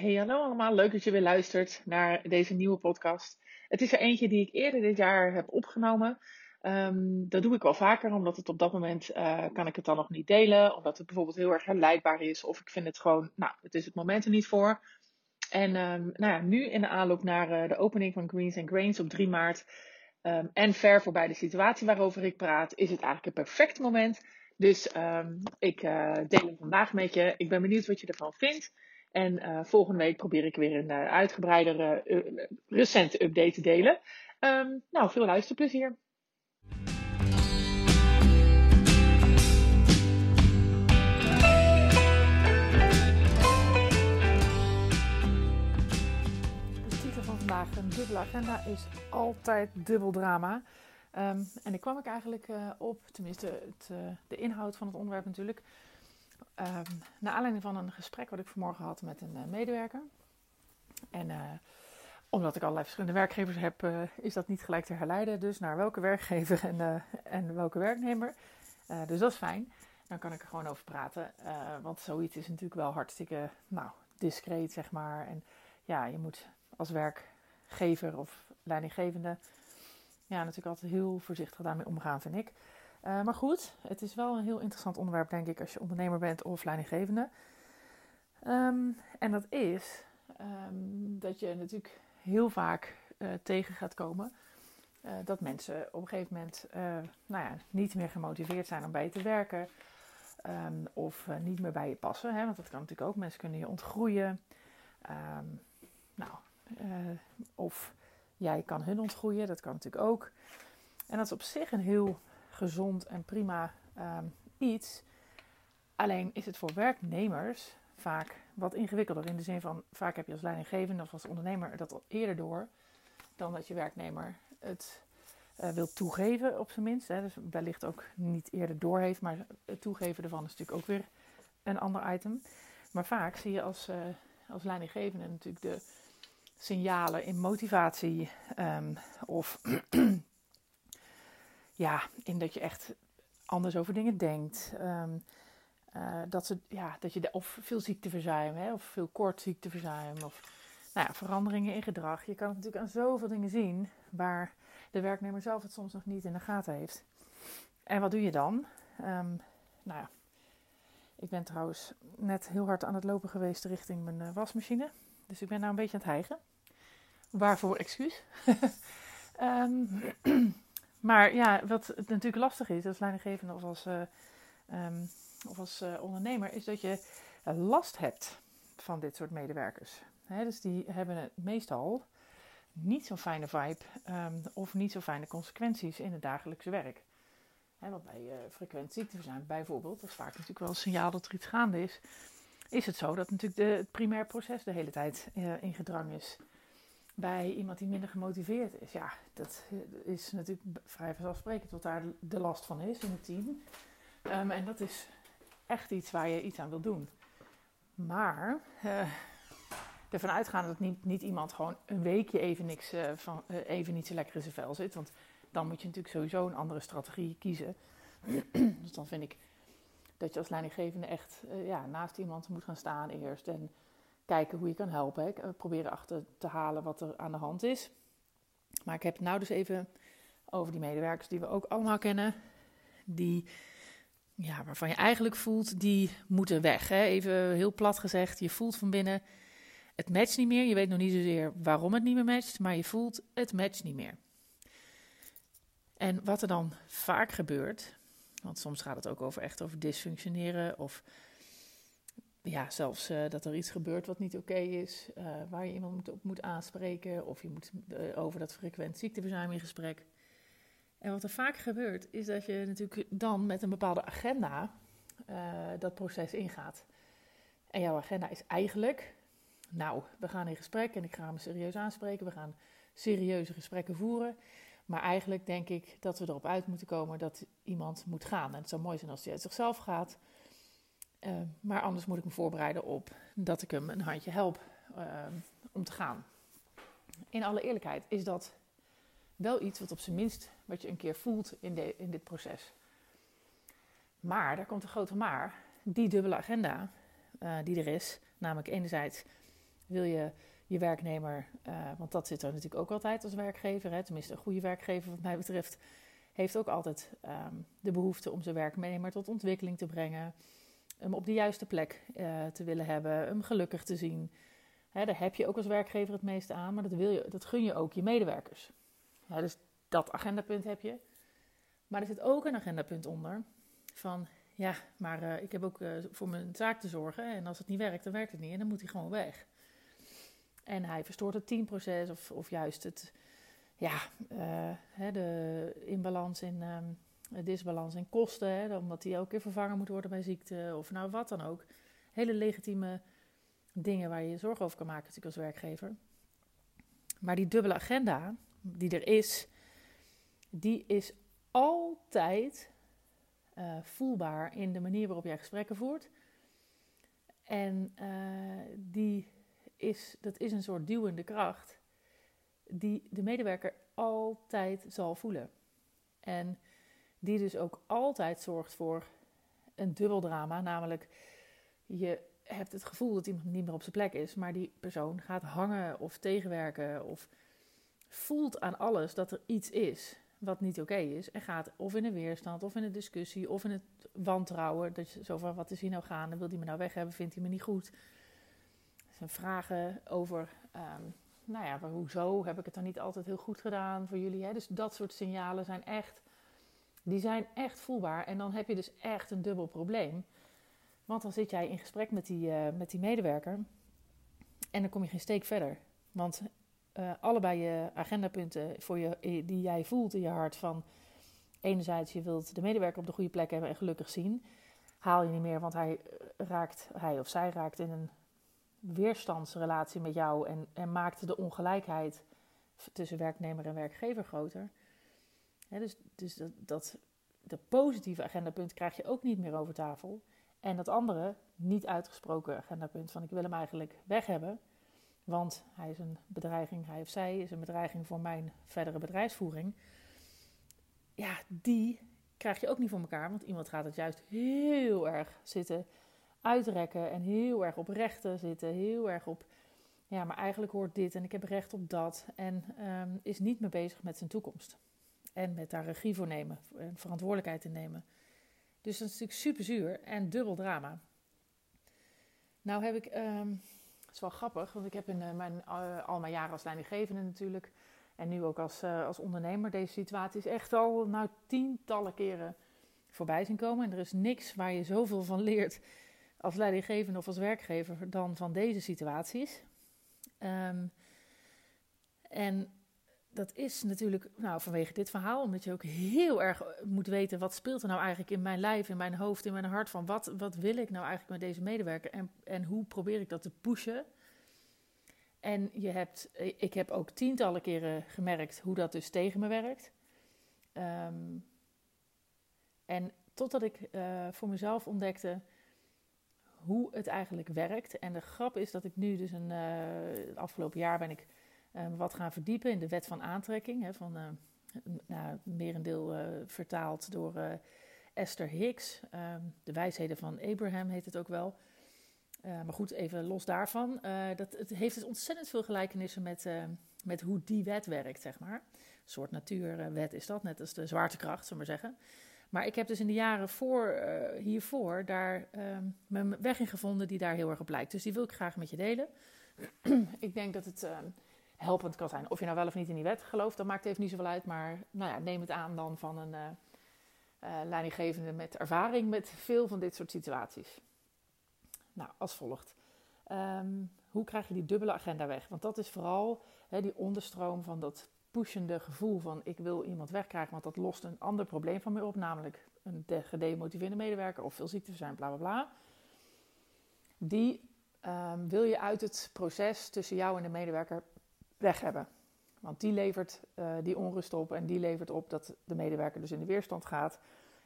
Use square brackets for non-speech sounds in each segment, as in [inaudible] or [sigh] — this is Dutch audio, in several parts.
Hey, hallo allemaal. Leuk dat je weer luistert naar deze nieuwe podcast. Het is er eentje die ik eerder dit jaar heb opgenomen. Ehm, dat doe ik wel vaker, omdat het op dat moment uh, kan ik het dan nog niet delen. Omdat het bijvoorbeeld heel erg herleidbaar is. Of ik vind het gewoon, nou, het is het moment er niet voor. En um, nou ja, nu in de aanloop naar uh, de opening van Greens and Grains op 3 maart. Um, en ver voorbij de situatie waarover ik praat, is het eigenlijk een perfect moment. Dus ik uh, deel hem vandaag met je. Ik ben benieuwd wat je ervan vindt. En uh, volgende week probeer ik weer een uh, uitgebreidere, uh, recente update te delen. Um, nou, veel luisterplezier. De titel van vandaag, een dubbele agenda, is altijd dubbel drama. Um, en ik kwam ik eigenlijk op, tenminste het, de inhoud van het onderwerp natuurlijk Um, naar aanleiding van een gesprek wat ik vanmorgen had met een uh, medewerker. En uh, omdat ik allerlei verschillende werkgevers heb, uh, is dat niet gelijk te herleiden. Dus naar welke werkgever en, en welke werknemer. dus dat is fijn. Dan kan ik er gewoon over praten. want zoiets is natuurlijk wel hartstikke nou, discreet, zeg maar. En ja, je moet als werkgever of leidinggevende ja, natuurlijk altijd heel voorzichtig daarmee omgaan, vind ik. Uh, maar goed, het is wel een heel interessant onderwerp, denk ik, als je ondernemer bent of leidinggevende. Um, en dat is um, dat je natuurlijk heel vaak uh, tegen gaat komen uh, dat mensen op een gegeven moment nou ja, niet meer gemotiveerd zijn om bij je te werken. Um, of niet meer bij je passen, hè, want dat kan natuurlijk ook. Mensen kunnen je ontgroeien. nou, of jij kan hun ontgroeien, dat kan natuurlijk ook. En dat is op zich een heel gezond en prima um, iets. Alleen is het voor werknemers vaak wat ingewikkelder. In de zin van, vaak heb je als leidinggevende of als ondernemer dat al eerder door. Dan dat je werknemer het uh, wil toegeven op zijn minst. Hè. Dus wellicht ook niet eerder door heeft. Maar het toegeven ervan is natuurlijk ook weer een ander item. Maar vaak zie je als, uh, als leidinggevende natuurlijk de signalen in motivatie um, of ja, in dat je echt anders over dingen denkt. Um, uh, dat, ze, ja, dat je de, of veel ziekteverzuim, hè, of veel kort ziekteverzuim, of nou ja, veranderingen in gedrag. Je kan het natuurlijk aan zoveel dingen zien waar de werknemer zelf het soms nog niet in de gaten heeft. En wat doe je dan? Um, nou ja, ik ben trouwens net heel hard aan het lopen geweest richting mijn uh, wasmachine. Dus ik ben nou een beetje aan het hijgen. Waarvoor excuus. um, [laughs] [clears throat] Maar ja, wat natuurlijk lastig is als leidinggevende of als, uh, um, of als uh, ondernemer, is dat je last hebt van dit soort medewerkers. Dus die hebben het meestal niet zo'n fijne vibe um, of niet zo fijne consequenties in het dagelijkse werk. He, want bij uh, frequent ziekteverzuim bijvoorbeeld, dat is vaak natuurlijk wel een signaal dat er iets gaande is, is het zo dat natuurlijk de, het primair proces de hele tijd in gedrang is bij iemand die minder gemotiveerd is. Ja, dat is natuurlijk vrij vanzelfsprekend wat daar de last van is in het team. Um, en dat is echt iets waar je iets aan wil doen. Maar uh, ervan uitgaan dat niet, niet iemand gewoon een weekje even, niks, uh, van, uh, even niet zo lekker in zijn vel zit. Want dan moet je natuurlijk sowieso een andere strategie kiezen. [clears throat] dus dan vind ik dat je als leidinggevende echt ja, naast iemand moet gaan staan eerst. En kijken hoe je kan helpen. Ik proberen achter te halen wat er aan de hand is. Maar ik heb het nou dus even over die medewerkers die we ook allemaal kennen. Die, ja, waarvan je eigenlijk voelt, die moeten weg. Hè? Even heel plat gezegd, je voelt van binnen, het matcht niet meer. Je weet nog niet zozeer waarom het niet meer matcht, maar je voelt, het matcht niet meer. En wat er dan vaak gebeurt, want soms gaat het ook over echt over dysfunctioneren of ja, zelfs uh, dat er iets gebeurt wat niet oké is, uh, waar je iemand op moet aanspreken, of je moet uh, over dat frequent ziekteverzuim in gesprek. En wat er vaak gebeurt, is dat je natuurlijk dan met een bepaalde agenda dat proces ingaat. En jouw agenda is eigenlijk, nou, we gaan in gesprek en ik ga hem serieus aanspreken, we gaan serieuze gesprekken voeren. Maar eigenlijk denk ik dat we erop uit moeten komen dat iemand moet gaan. En het zou mooi zijn als hij uit zichzelf gaat uh, maar anders moet ik me voorbereiden op dat ik hem een handje help uh, om te gaan. In alle eerlijkheid is dat wel iets wat op zijn minst wat je een keer voelt in, de, in dit proces. Maar, daar komt een grote maar, die dubbele agenda uh, die er is, namelijk enerzijds Wil je je werknemer, uh, want dat zit er natuurlijk ook altijd als werkgever, hè, tenminste een goede werkgever wat mij betreft, heeft ook altijd um, de behoefte om zijn werknemer tot ontwikkeling te brengen, hem op de juiste plek uh, te willen hebben, hem gelukkig te zien. Hè, daar heb je ook als werkgever het meeste aan, maar dat, wil je, dat gun je ook je medewerkers. Ja, dus dat agendapunt heb je. Maar er zit ook een agendapunt onder van, ja, maar uh, ik heb ook uh, voor mijn zaak te zorgen en als het niet werkt, dan werkt het niet en dan moet hij gewoon weg. En hij verstoort het teamproces of, of juist het, ja, hè, de inbalans in, um, disbalans in kosten, hè, omdat die elke keer vervangen moet worden bij ziekte of nou wat dan ook. Hele legitieme dingen waar je je zorgen over kan maken natuurlijk als werkgever. Maar die dubbele agenda die er is, die is altijd uh, voelbaar in de manier waarop jij gesprekken voert. En uh, die is, dat is een soort duwende kracht die de medewerker altijd zal voelen. En die dus ook altijd zorgt voor een dubbel drama, namelijk je hebt het gevoel dat iemand niet meer op zijn plek is, maar die persoon gaat hangen of tegenwerken of voelt aan alles dat er iets is wat niet oké is en gaat of in een weerstand of in een discussie of in het wantrouwen, dat je zo van wat is hier nou gaande, wil die me nou weg hebben, vindt hij me niet goed. Er zijn vragen over, um, nou ja, maar hoezo heb ik het dan niet altijd heel goed gedaan voor jullie? Hè? Dus dat soort signalen zijn echt, die zijn echt voelbaar en dan heb je dus echt een dubbel probleem. Want dan zit jij in gesprek met die, uh, met die medewerker en dan kom je geen steek verder. Want uh, allebei je agendapunten voor je, eh, die jij voelt in je hart van enerzijds je wilt de medewerker op de goede plek hebben en gelukkig zien, haal je niet meer, want hij raakt, hij of zij raakt in een weerstandsrelatie met jou en, en maakt de ongelijkheid tussen werknemer en werkgever groter. Dus dus dat, dat, de positieve agendapunt krijg je ook niet meer over tafel. En dat andere, niet uitgesproken agendapunt van ik wil hem eigenlijk weg hebben. Want hij is een bedreiging, hij of zij is een bedreiging voor mijn verdere bedrijfsvoering. Ja, die krijg je ook niet voor elkaar. Want iemand gaat het juist heel erg zitten uitrekken en heel erg op rechten zitten. Heel erg op, ja, maar eigenlijk hoort dit en ik heb recht op dat. En um, is niet meer bezig met zijn toekomst. En met daar regie voor nemen en verantwoordelijkheid in nemen. Dus dat is natuurlijk super zuur en dubbel drama. Nou heb ik, um, het is wel grappig, want ik heb in uh, mijn, uh, al mijn jaren als leidinggevende natuurlijk... en nu ook als, uh, als ondernemer deze situaties echt al nou, tientallen keren voorbij zien komen. En er is niks waar je zoveel van leert als leidinggevende of als werkgever dan van deze situaties. Um, en dat is natuurlijk nou, vanwege dit verhaal, omdat je ook heel erg moet weten wat speelt er nou eigenlijk in mijn lijf, in mijn hoofd, in mijn hart. Van wat, wat wil ik nou eigenlijk met deze medewerker en, en hoe probeer ik dat te pushen. En je hebt, ik heb ook tientallen keren gemerkt hoe dat dus tegen me werkt. Um, en totdat ik uh, voor mezelf ontdekte hoe het eigenlijk werkt. En de grap is dat ik nu dus een, afgelopen jaar ben ik wat gaan verdiepen in de wet van aantrekking. Hè, van, uh, nou, merendeel vertaald door Esther Hicks. Um, de wijsheden van Abraham heet het ook wel. maar goed, even los daarvan. dat, het heeft dus ontzettend veel gelijkenissen met, met hoe die wet werkt, zeg maar. Een soort natuurwet is dat, net als de zwaartekracht, zullen we maar zeggen. Maar ik heb dus in de jaren voor, hiervoor daar mijn weg in gevonden die daar heel erg op lijkt. Dus die wil ik graag met je delen. [clears throat] ik denk dat het helpend kan zijn. Of je nou wel of niet in die wet gelooft, dat maakt even niet zoveel uit. Maar nou ja, neem het aan dan van een uh, uh, leidinggevende met ervaring met veel van dit soort situaties. Nou, als volgt. Um, hoe krijg je die dubbele agenda weg? Want dat is vooral die onderstroom van dat pushende gevoel van ik wil iemand wegkrijgen, want dat lost een ander probleem van mij op, namelijk een gedemotiveerde medewerker of veel ziekteverzuim, bla bla bla. Die um, wil je uit het proces tussen jou en de medewerker weg hebben. Want die levert uh, die onrust op en die levert op dat de medewerker dus in de weerstand gaat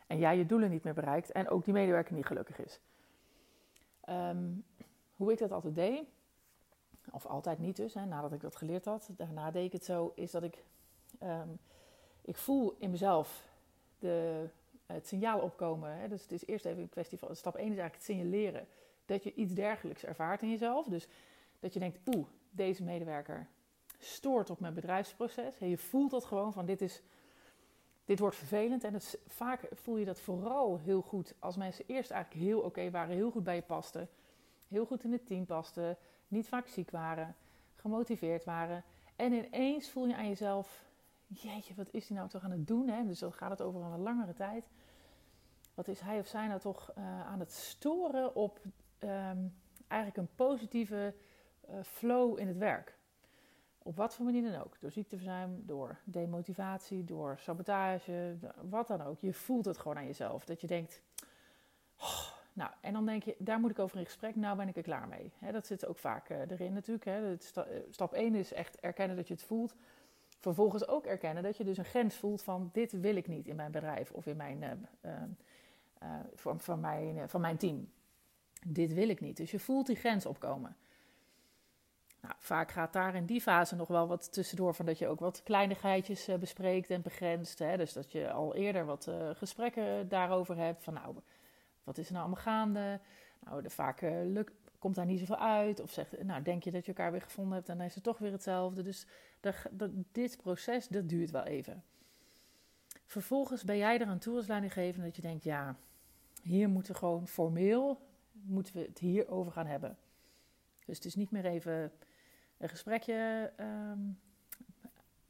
en jij je doelen niet meer bereikt en ook die medewerker niet gelukkig is. Um, hoe ik dat altijd deed, of altijd niet dus, hè, nadat ik dat geleerd had, daarna deed ik het zo, is dat ik, um, ik voel in mezelf de, het signaal opkomen. Hè, dus het is eerst even een kwestie van, stap 1 is eigenlijk het signaleren dat je iets dergelijks ervaart in jezelf. Dus dat je denkt, oeh, deze medewerker stoort op mijn bedrijfsproces. je voelt dat gewoon van dit is, dit wordt vervelend. En het, vaak voel je dat vooral heel goed als mensen eerst eigenlijk heel oké waren, heel goed bij je pasten, heel goed in het team pasten, niet vaak ziek waren, gemotiveerd waren. En ineens voel je aan jezelf, jeetje, wat is die nou toch aan het doen? Hè? Dus dan gaat het over een langere tijd. Wat is hij of zij nou toch uh, aan het storen op um, eigenlijk een positieve uh, flow in het werk? Op wat voor manier dan ook. Door ziekteverzuim, door demotivatie, door sabotage, wat dan ook. Je voelt het gewoon aan jezelf. Dat je denkt, oh, nou, en dan denk je, daar moet ik over in gesprek. Nou ben ik er klaar mee. dat zit ook vaak uh, erin natuurlijk. Hè. Stap 1 is echt erkennen dat je het voelt. Vervolgens ook erkennen dat je dus een grens voelt van dit wil ik niet in mijn bedrijf of in mijn, uh, uh, van, van, mijn, van mijn team. Dit wil ik niet. Dus je voelt die grens opkomen. Nou, vaak gaat daar in die fase nog wel wat tussendoor van dat je ook wat kleinigheidjes bespreekt en begrenst. Hè? Dus dat je al eerder wat gesprekken daarover hebt. Van nou, wat is er nou allemaal gaande? Nou, vaak lukt, komt daar niet zoveel uit. Of zegt, nou, denk je dat je elkaar weer gevonden hebt en dan is het toch weer hetzelfde. Dus dit proces, dat duurt wel even. Vervolgens ben jij er aan toe als leidinggevende dat je denkt, ja, hier moeten we gewoon formeel, moeten we het hierover gaan hebben. Dus het is niet meer even een gesprekje, ehm,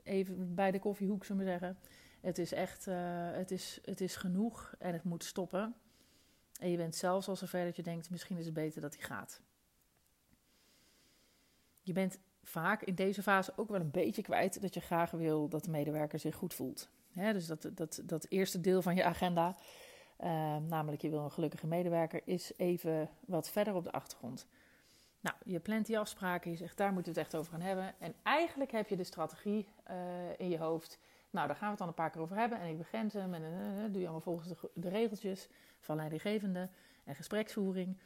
even bij de koffiehoek, zullen we zeggen. Het is echt, uh, het, is, het is genoeg en het moet stoppen. En je bent zelfs al zover dat je denkt, misschien is het beter dat hij gaat. Je bent vaak in deze fase ook wel een beetje kwijt dat je graag wil dat de medewerker zich goed voelt. dus dat, dat, dat eerste deel van je agenda, uh, namelijk je wil een gelukkige medewerker, is even wat verder op de achtergrond. Nou, je plant die afspraken, je zegt daar moeten we het echt over gaan hebben. En eigenlijk heb je de strategie uh, in je hoofd. Nou, daar gaan we het dan een paar keer over hebben. En ik begin hem en uh, doe je allemaal volgens de, regeltjes van leidinggevende en gespreksvoering.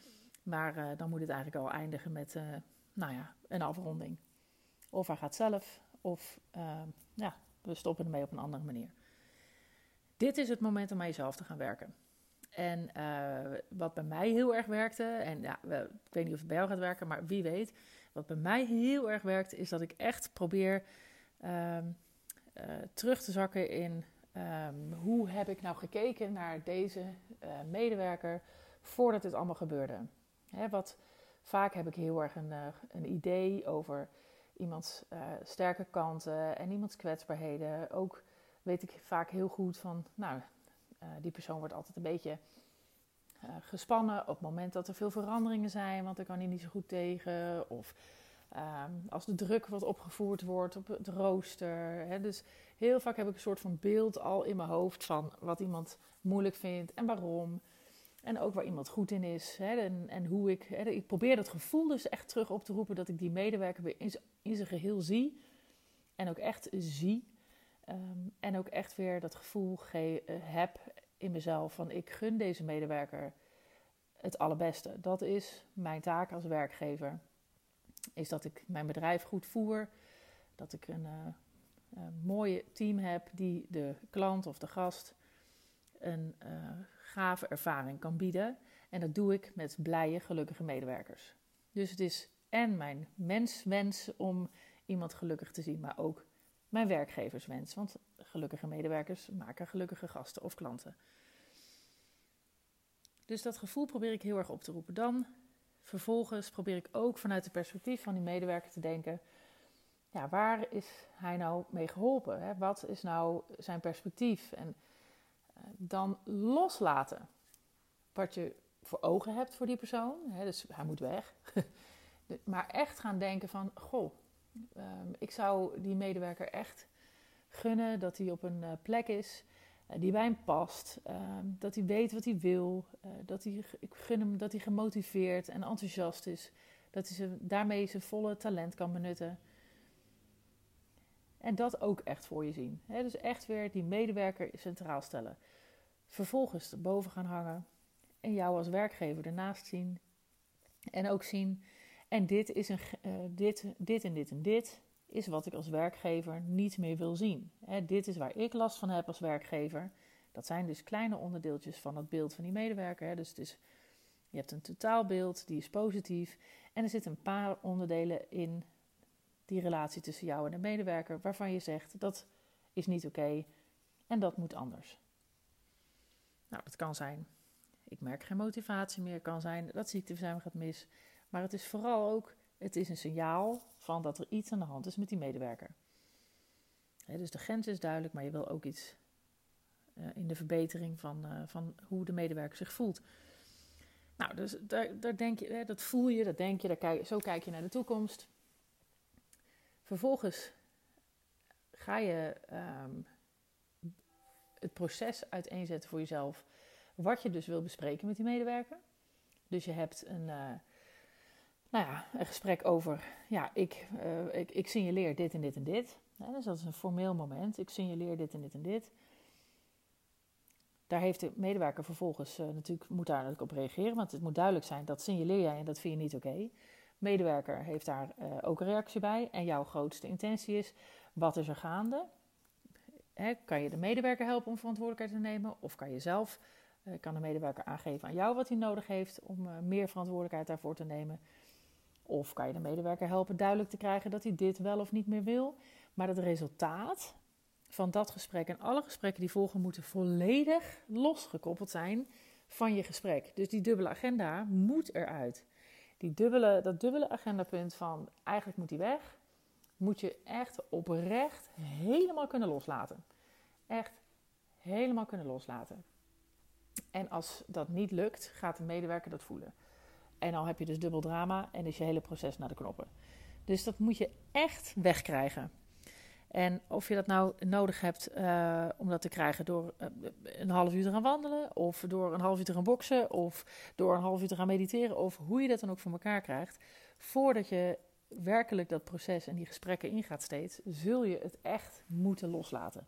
Maar dan moet het eigenlijk al eindigen met nou ja, een afronding. Of hij gaat zelf, of ja, we stoppen ermee op een andere manier. Dit is het moment om aan jezelf te gaan werken. En uh, wat bij mij heel erg werkte, en ja, ik weet niet of het bij jou gaat werken, maar wie weet. Wat bij mij heel erg werkte, is dat ik echt probeer uh, terug te zakken in um, hoe heb ik nou gekeken naar deze uh, medewerker voordat dit allemaal gebeurde. Hè, wat, vaak heb ik heel erg een, een idee over iemands sterke kanten en iemands kwetsbaarheden. Ook weet ik vaak heel goed van, nou, uh, die persoon wordt altijd een beetje uh, gespannen op het moment dat er veel veranderingen zijn, want daar kan hij niet zo goed tegen. Of ehm, als de druk wat opgevoerd wordt op het rooster. Hè. Dus heel vaak heb ik een soort van beeld al in mijn hoofd van wat iemand moeilijk vindt en waarom. En ook waar iemand goed in is. Hè, en, en hoe ik. Hè, ik probeer dat gevoel dus echt terug op te roepen dat ik die medewerker weer in zijn geheel zie. En ook echt zie. Um, en ook echt weer dat gevoel uh, heb in mezelf van ik gun deze medewerker het allerbeste. Dat is mijn taak als werkgever. Is dat ik mijn bedrijf goed voer. Dat ik een, uh, een mooie team heb die de klant of de gast een uh, gave ervaring kan bieden. En dat doe ik met blije, gelukkige medewerkers. Dus het is en mijn menswens om iemand gelukkig te zien, maar ook mijn werkgeverswens. Want gelukkige medewerkers maken gelukkige gasten of klanten. Dus dat gevoel probeer ik heel erg op te roepen. Dan vervolgens probeer ik ook vanuit het perspectief van die medewerker te denken. Ja, waar is hij nou mee geholpen? Hè? Wat is nou zijn perspectief? En dan loslaten wat je voor ogen hebt voor die persoon. Hè, dus hij moet weg. [laughs] maar echt gaan denken van, goh, um, ik zou die medewerker echt gunnen dat hij op een uh, plek is uh, die bij hem past. Uh, dat hij weet wat hij wil. Uh, dat hij, ik gun hem dat hij gemotiveerd en enthousiast is. Dat hij daarmee zijn volle talent kan benutten. En dat ook echt voor je zien. Dus echt weer die medewerker centraal stellen. Vervolgens erboven gaan hangen. En jou als werkgever ernaast zien. En ook zien. En dit, is een, uh, dit, dit en dit en dit is wat ik als werkgever niet meer wil zien. He, dit is waar ik last van heb als werkgever. Dat zijn dus kleine onderdeeltjes van het beeld van die medewerker. He. Dus het is, je hebt een totaalbeeld, die is positief. En er zitten een paar onderdelen in die relatie tussen jou en de medewerker waarvan je zegt dat is niet oké en dat moet anders. Nou, dat kan zijn, ik merk geen motivatie meer, kan zijn dat ziekteverzuim gaat mis. Maar het is vooral ook, het is een signaal van dat er iets aan de hand is met die medewerker. dus de grens is duidelijk, maar je wil ook iets uh, in de verbetering van, uh, van hoe de medewerker zich voelt. Nou, dus daar, daar denk je, dat voel je, dat denk je, daar kijk, zo kijk je naar de toekomst. Vervolgens ga je um, het proces uiteenzetten voor jezelf. Wat je dus wil bespreken met die medewerker. Dus je hebt een, uh, nou ja, een gesprek over, ja, ik, uh, ik, ik signaleer dit en dit en dit. Ja, dus dat is een formeel moment. Ik signaleer dit en dit en dit. Daar heeft de medewerker vervolgens uh, natuurlijk, moet daar natuurlijk op reageren. Want het moet duidelijk zijn, dat signaleer jij en dat vind je niet oké. Medewerker heeft daar uh, ook een reactie bij. En jouw grootste intentie is, wat is er gaande? Kan je de medewerker helpen om verantwoordelijkheid te nemen? Of kan je zelf, kan de medewerker aangeven aan jou wat hij nodig heeft om meer verantwoordelijkheid daarvoor te nemen? Of kan je de medewerker helpen duidelijk te krijgen dat hij dit wel of niet meer wil? Maar het resultaat van dat gesprek en alle gesprekken die volgen moeten volledig losgekoppeld zijn van je gesprek. Dus die dubbele agenda moet eruit. Die dubbele, dat dubbele agendapunt van eigenlijk moet die weg, moet je echt oprecht helemaal kunnen loslaten. Echt helemaal kunnen loslaten. En als dat niet lukt, gaat de medewerker dat voelen. En dan heb je dus dubbel drama en is je hele proces naar de knoppen. Dus dat moet je echt wegkrijgen. En of je dat nou nodig hebt uh, om dat te krijgen door uh, een half uur te gaan wandelen, of door een half uur te gaan boksen, of door een half uur te gaan mediteren, of hoe je dat dan ook voor elkaar krijgt, voordat je werkelijk dat proces en die gesprekken ingaat steeds, zul je het echt moeten loslaten.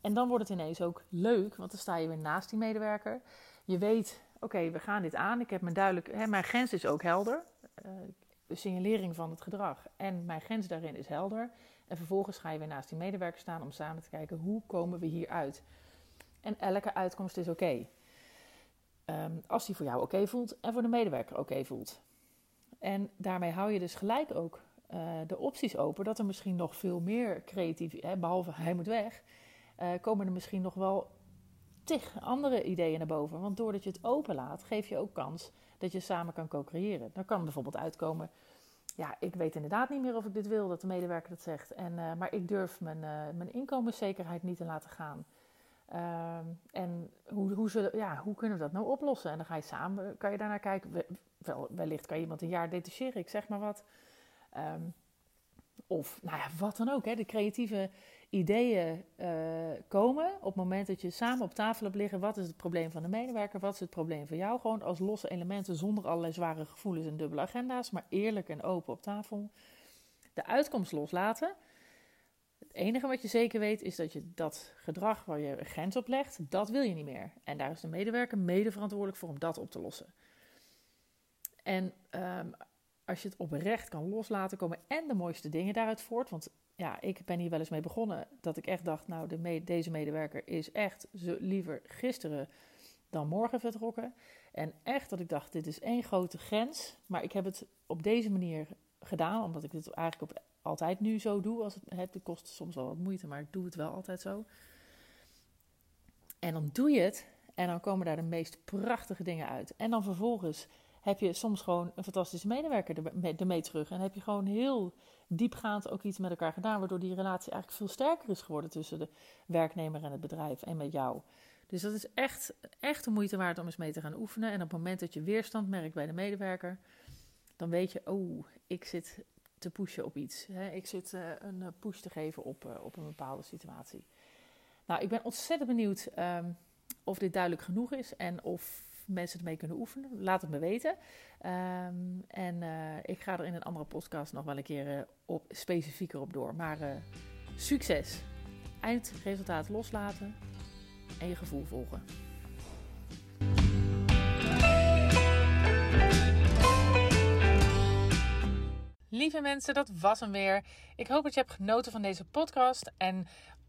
En dan wordt het ineens ook leuk, want dan sta je weer naast die medewerker. Je weet, oké, we gaan dit aan. Ik heb mijn duidelijk, hè, mijn grens is ook helder. Uh, de signalering van het gedrag en mijn grens daarin is helder. En vervolgens ga je weer naast die medewerker staan om samen te kijken hoe komen we hier uit. En elke uitkomst is oké. Um, als die voor jou oké voelt en voor de medewerker oké voelt. En daarmee hou je dus gelijk ook uh, de opties open dat er misschien nog veel meer creatief, hè, behalve hij moet weg, uh, komen er misschien nog wel tig andere ideeën naar boven. Want doordat je het openlaat, geef je ook kans dat je samen kan co-creëren. Dan kan bijvoorbeeld uitkomen, ja, ik weet inderdaad niet meer of ik dit wil, dat de medewerker dat zegt. En, uh, maar ik durf mijn, uh, mijn inkomenszekerheid niet te laten gaan. Uh, en hoe, hoe, ze, ja, hoe kunnen we dat nou oplossen? En dan ga je samen, kan je daarnaar kijken. Wel, wellicht kan je iemand een jaar detacheren, ik zeg maar wat. Um, of nou ja, wat dan ook. Hè. De creatieve ideeën uh, komen op het moment dat je samen op tafel hebt liggen. Wat is het probleem van de medewerker? Wat is het probleem van jou? Gewoon als losse elementen zonder allerlei zware gevoelens en dubbele agenda's, maar eerlijk en open op tafel. De uitkomst loslaten. Het enige wat je zeker weet is dat je dat gedrag waar je een grens op legt, dat wil je niet meer. En daar is de medewerker mede verantwoordelijk voor om dat op te lossen. En um, als je het oprecht kan loslaten, komen en de mooiste dingen daaruit voort. Want ja, ik ben hier wel eens mee begonnen dat ik echt dacht, nou, de deze medewerker is echt liever gisteren dan morgen vertrokken. En echt dat ik dacht, dit is één grote grens. Maar ik heb het op deze manier gedaan, omdat ik dit eigenlijk op, altijd nu zo doe. Als het, het kost soms wel wat moeite, maar ik doe het wel altijd zo. En dan doe je het en dan komen daar de meest prachtige dingen uit. En dan vervolgens heb je soms gewoon een fantastische medewerker ermee terug. En heb je gewoon heel diepgaand ook iets met elkaar gedaan, waardoor die relatie eigenlijk veel sterker is geworden tussen de werknemer en het bedrijf en met jou. Dus dat is echt, echt de moeite waard om eens mee te gaan oefenen. En op het moment dat je weerstand merkt bij de medewerker, dan weet je, oh, ik zit te pushen op iets. Ik zit uh, een push te geven op, uh, op een bepaalde situatie. Nou, ik ben ontzettend benieuwd um, of dit duidelijk genoeg is en of mensen ermee kunnen oefenen. Laat het me weten. Um, en uh, ik ga er in een andere podcast nog wel een keer uh, op, specifieker op door. Maar uh, succes! Eindresultaat loslaten en je gevoel volgen. Lieve mensen, dat was hem weer. Ik hoop dat je hebt genoten van deze podcast. En